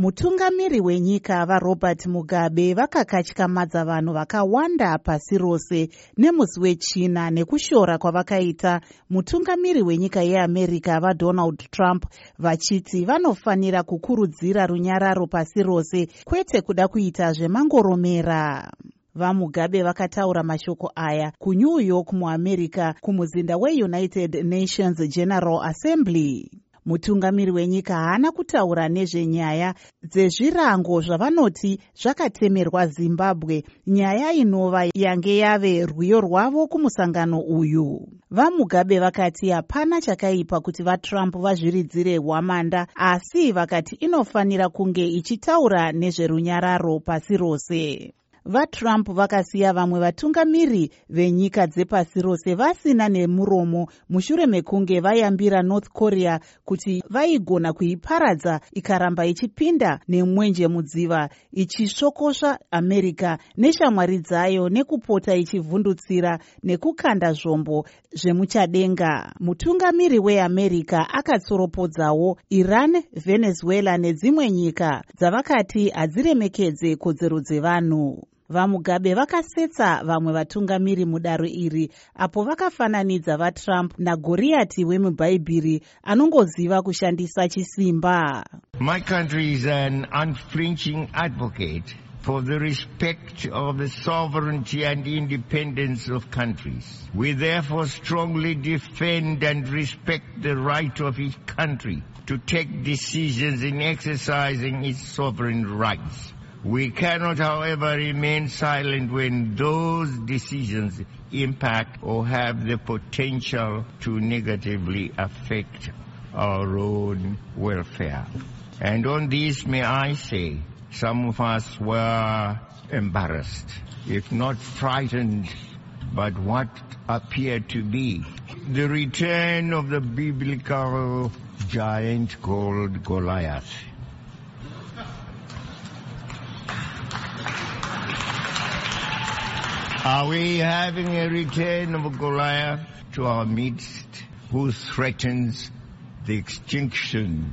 mutungamiri wenyika varobert mugabe vakakatyamadza vanhu vakawanda pasi rose nemusi wechina nekushora kwavakaita. Mutungamiri wenyika yeamerica vadonald trump vachiti vanofanira kukurudzira runyararo pasi rose kwete kuda kuita zvemangoromera. Vamugabe vakataura mashoko aya kunew york muamerica kumuzinda weunited nations general assembly mutungamiri wenyika haana kutaura nezvenyaya dzezvirango zvavanoti zvakatemerwa zimbabwe. Nyaya inova yange yave rwiyo rwavo kumusangano uyu. Vamugabe vakati hapana chakaipa kuti vatrump vazviridzire hwamanda asi vakati inofanira kunge ichitaura nezverunyararo pasi rose vatrump vakasiya vamwe vatungamiri venyika dzepasi rose vasina nemuromo. Mushure mekunge vayambira north korea kuti vaigona kuiparadza ikaramba ichipinda nemwenje mudziva ichisvokosva america neshamwari dzayo nekupota ichivhundutsira nekukanda zvombo zvemuchadenga. Mutungamiri weamerica akatsoropodzawo iran venezuela nedzimwe nyika dzavakati hadziremekedze kodzero dzevanhu vamugabe vakasetsa vamwe vatungamiri mudaro iri apo vakafananidza vatrump nagoriyati wemubhaibheri anongoziva kushandisa chisimba my country is an unflinching advocate for the respect of the sovereignty and independence of countries. We therefore strongly defend and respect the right of each country to take decisions in exercising its sovereign rights. We cannot, however, remain silent when those decisions impact or have the potential to negatively affect our own welfare. And on this, may I say, some of us were embarrassed, if not frightened, but what appeared to be the return of the biblical giant called Goliath. Are we having a return of Goliath to our midst who threatens the extinction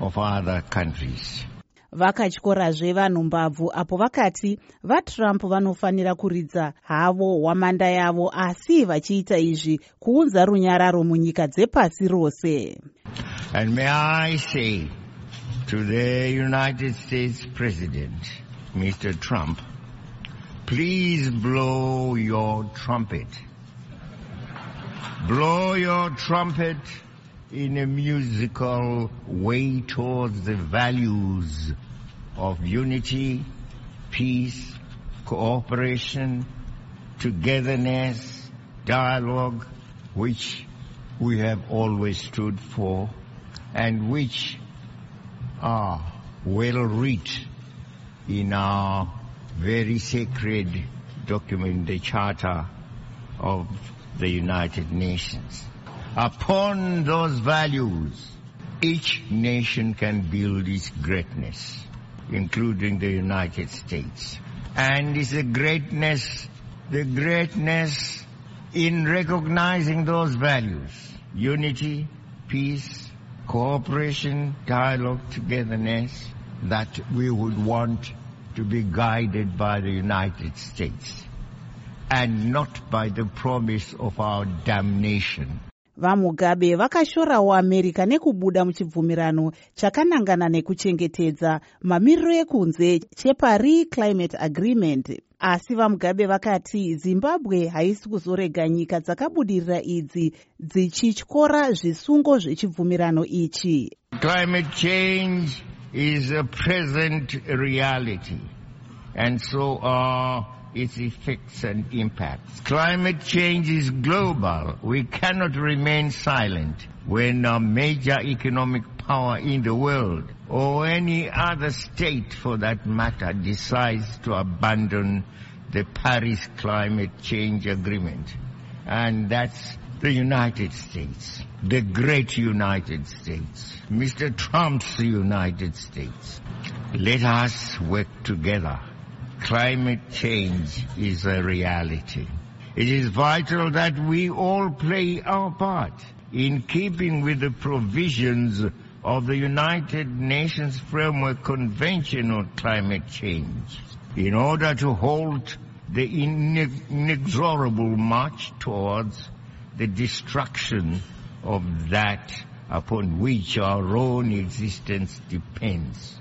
of other countries? vakatyorazve vanhu mbabvu apo vakati vatrump vanofanira kuridza havo hwamanda yavo asi vachiita izvi kuunza runyararo munyika dzepasi rose and may i say to the united states president mr trump Please blow your trumpet. Blow your trumpet in a musical way towards the values of unity, peace, cooperation, togetherness, dialogue, which we have always stood for and which are well written in our very sacred document, the Charter of the United Nations. Upon those values, each nation can build its greatness, including the United States. And it's a greatness, the greatness in recognizing those values, unity, peace, cooperation, dialogue, togetherness, that we would want to be guided by the United States and not by the promise of our damnation. vamugabe vakashorawo america nekubuda muchibvumirano chakanangana nekuchengetedza mamiriro ekunze cheparis climate agreement asi vamugabe vakati zimbabwe haisi kuzorega nyika dzakabudirira idzi dzichityora zvisungo zvechibvumirano ichi climate change is a present reality, and so are its effects and impacts. Climate change is global. We cannot remain silent when a major economic power in the world, or any other state for that matter, decides to abandon the Paris Climate Change Agreement. And that's the United States, the great United States, Mr. Trump's United States. Let us work together. Climate change is a reality. It is vital that we all play our part in keeping with the provisions of the United Nations Framework Convention on Climate Change in order to halt the inexorable march towards the destruction of that upon which our own existence depends.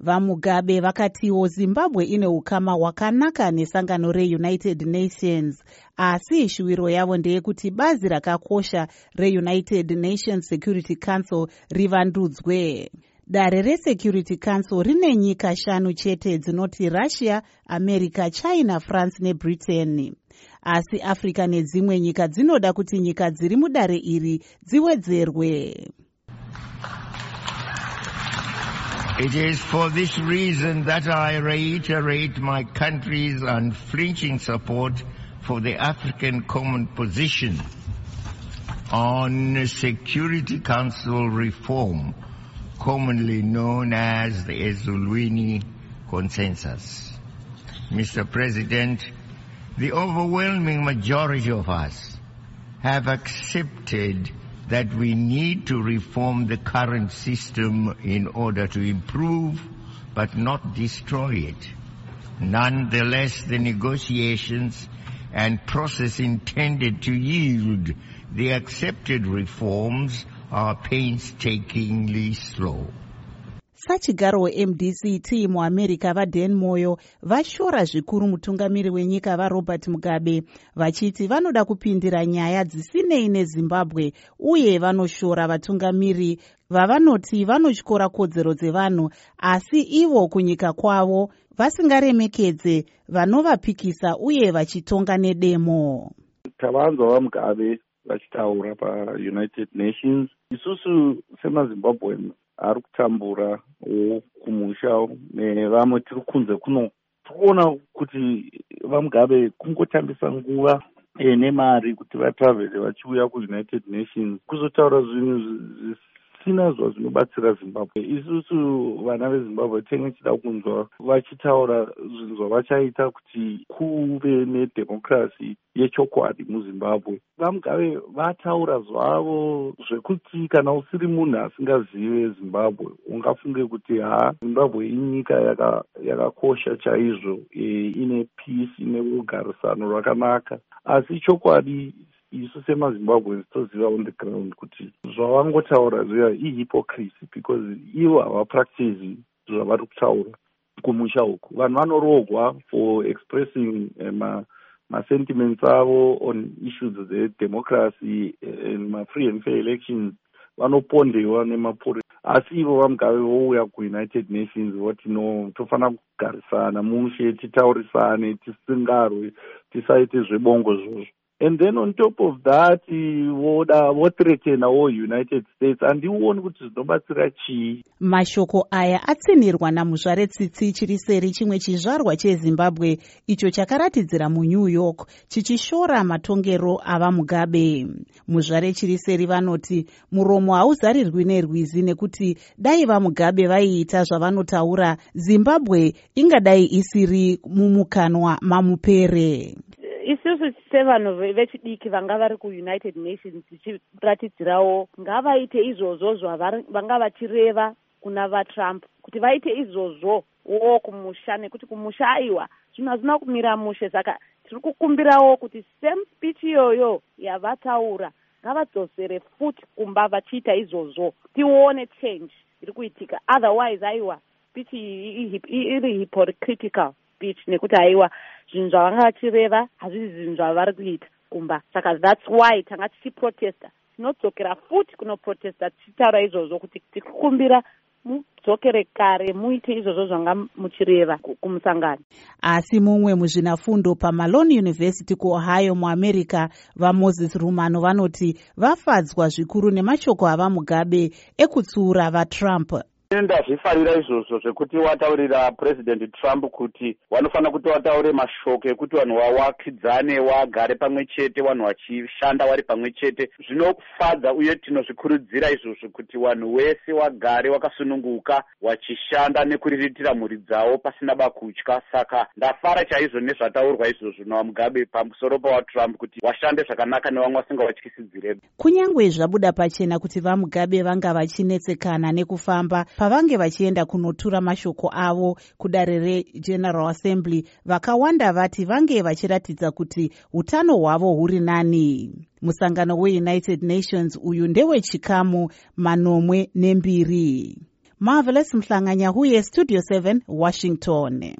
vamugabe vakatiwo zimbabwe ine ukama hwakanaka nesangano reunited nations asi shuwiro yavo ndeyekuti bazi rakakosha reunited nations security council rivandudzwe dare resecurity council rine nyika shanu chete dzinoti russia america china france nebritain asi africa nedzimwe nyika dzinoda kuti nyika dziri mudare iri dziwedzerwe It is for this reason that I reiterate my country's unflinching support for the African Common Position on Security Council reform, commonly known as the Ezulwini Consensus. Mr. President, the overwhelming majority of us have accepted that we need to reform the current system in order to improve but not destroy it. Nonetheless, the negotiations and process intended to yield the accepted reforms are painstakingly slow. Sachigaro wemdct muamerica vadan moyo vashora zvikuru mutungamiri wenyika varobert mugabe. Vachiti vanoda kupindira nyaya dzisinei nezimbabwe uye vanoshora vatungamiri. Vavanoti vanotyora kodzero dzevanhu asi ivo kunyika kwavo vasingaremekedze vanovapikisa uye vachitonga nedemo. Tavanzwa vamugabe vachitaura paunited nations. Isusu semazimbabwen ari kutambura wo kumusha nevamwe tiri kunze kuno. Tikuona kuti vamugabe kungotambisa nguva e, nemari kuti vatravhele vachiuya kuunited nations. Kuzotaura zvinhu zvisina zvazvinobatsira zimbabwe. Isusu vana vezimbabwe tenge chida kunzwa vachitaura zvinhu zvavachaita kuti kuve nedhemokirasi yechokwadi muzimbabwe. Vamugave vataura zvavo zvekuti kana usiri munhu asingazive zimbabwe ungafunge kuti ha zimbabwe inyika yakakosha yaka chaizvo e, ine peace ine rugarisano rwakanaka asi chokwadi isu semazimbabweans toziva on the ground kuti zvavangotaura zviya ihypocrisy because ivo havapractizi zvavari kutaura kumusha uku. Vanhu vanorogwa for expressing uh, masentiments avo on issues dzedemocracy and mafree and fair elections. Vanopondewa nemapurisa asi ivo vamugave vouya kuunited nations voti no tofanira kugarisana mushe titaurisane tisingarwe tisaite zvebongo zvozvo and then on top of that voda vothreatenawo united states? Handioni kuti zvinobatsira chii? Mashoko aya atsinhirwa namuzvare tsitsi chiri seri chimwe chizvarwa chezimbabwe icho chakaratidzira munew york chichishora matongero ava mugabe. Muzvare chiri seri vanoti muromo hauzarirwi nerwizi nekuti dai vamugabe vaiita zvavanotaura zimbabwe ingadai isiri mumukanwa mamupere isusu sevanhu vechidiki vanga vari kuunited nations tichiratidzirawo ngavaite izvozvo zvavanga vachireva kuna vatrump kuti vaite izvozvo wo kumusha nekuti kumusha aiwa zvinhu hazvina kumira mushe. Saka tiri kukumbirawo kuti same speech iyoyo yavataura ngavadzosere futi kumba vachiita izvozvo tione change. Iri kuitika. Otherwise aiwa speech iyi iri hypocritical speech nekuti aiwa zvinhu zvavanga vachireva hazvisi zvinhu zvavari kuita kumba. Saka thats why tanga tichiprotesta tinodzokera futi kunoprotesta tichitaura izvozvo kuti tikukumbira mudzokere kare muite izvozvo zvanga muchireva kumusangano. Asi mumwe muzvinafundo pamalone university kuohio muamerica vamoses rumano vanoti vafadzwa zvikuru nemashoko ava mugabe ekutsuura vatrump ndazvifarira izvozvo zvekuti wataurira purezidendi trump kuti vanofanira kuti vataure mashoko ekuti vanhu vawakidzane wagare pamwe chete vanhu vachishanda vari pamwe chete. Zvinofadza uye tinozvikurudzira izvozvo kuti vanhu wese wagare wakasununguka vachishanda nekuriritira mhuri dzavo pasina bakutya. Saka ndafara chaizvo nezvataurwa izvozvo navamugabe pamusoro pawatrump kuti washande zvakanaka nevamwe vasingawatyisidzirebe kunyange zvabuda pachena kuti vamugabe vanga vachinetsekana nekufamba pavange vachienda kunotura mashoko avo kudare regeneral assembly vakawanda vati vange vachiratidza kuti utano hwavo huri nani. Musangano weunited nations uyu ndewechikamu manomwe nembiri. Marvelous mhlanganya huye studio 7 washington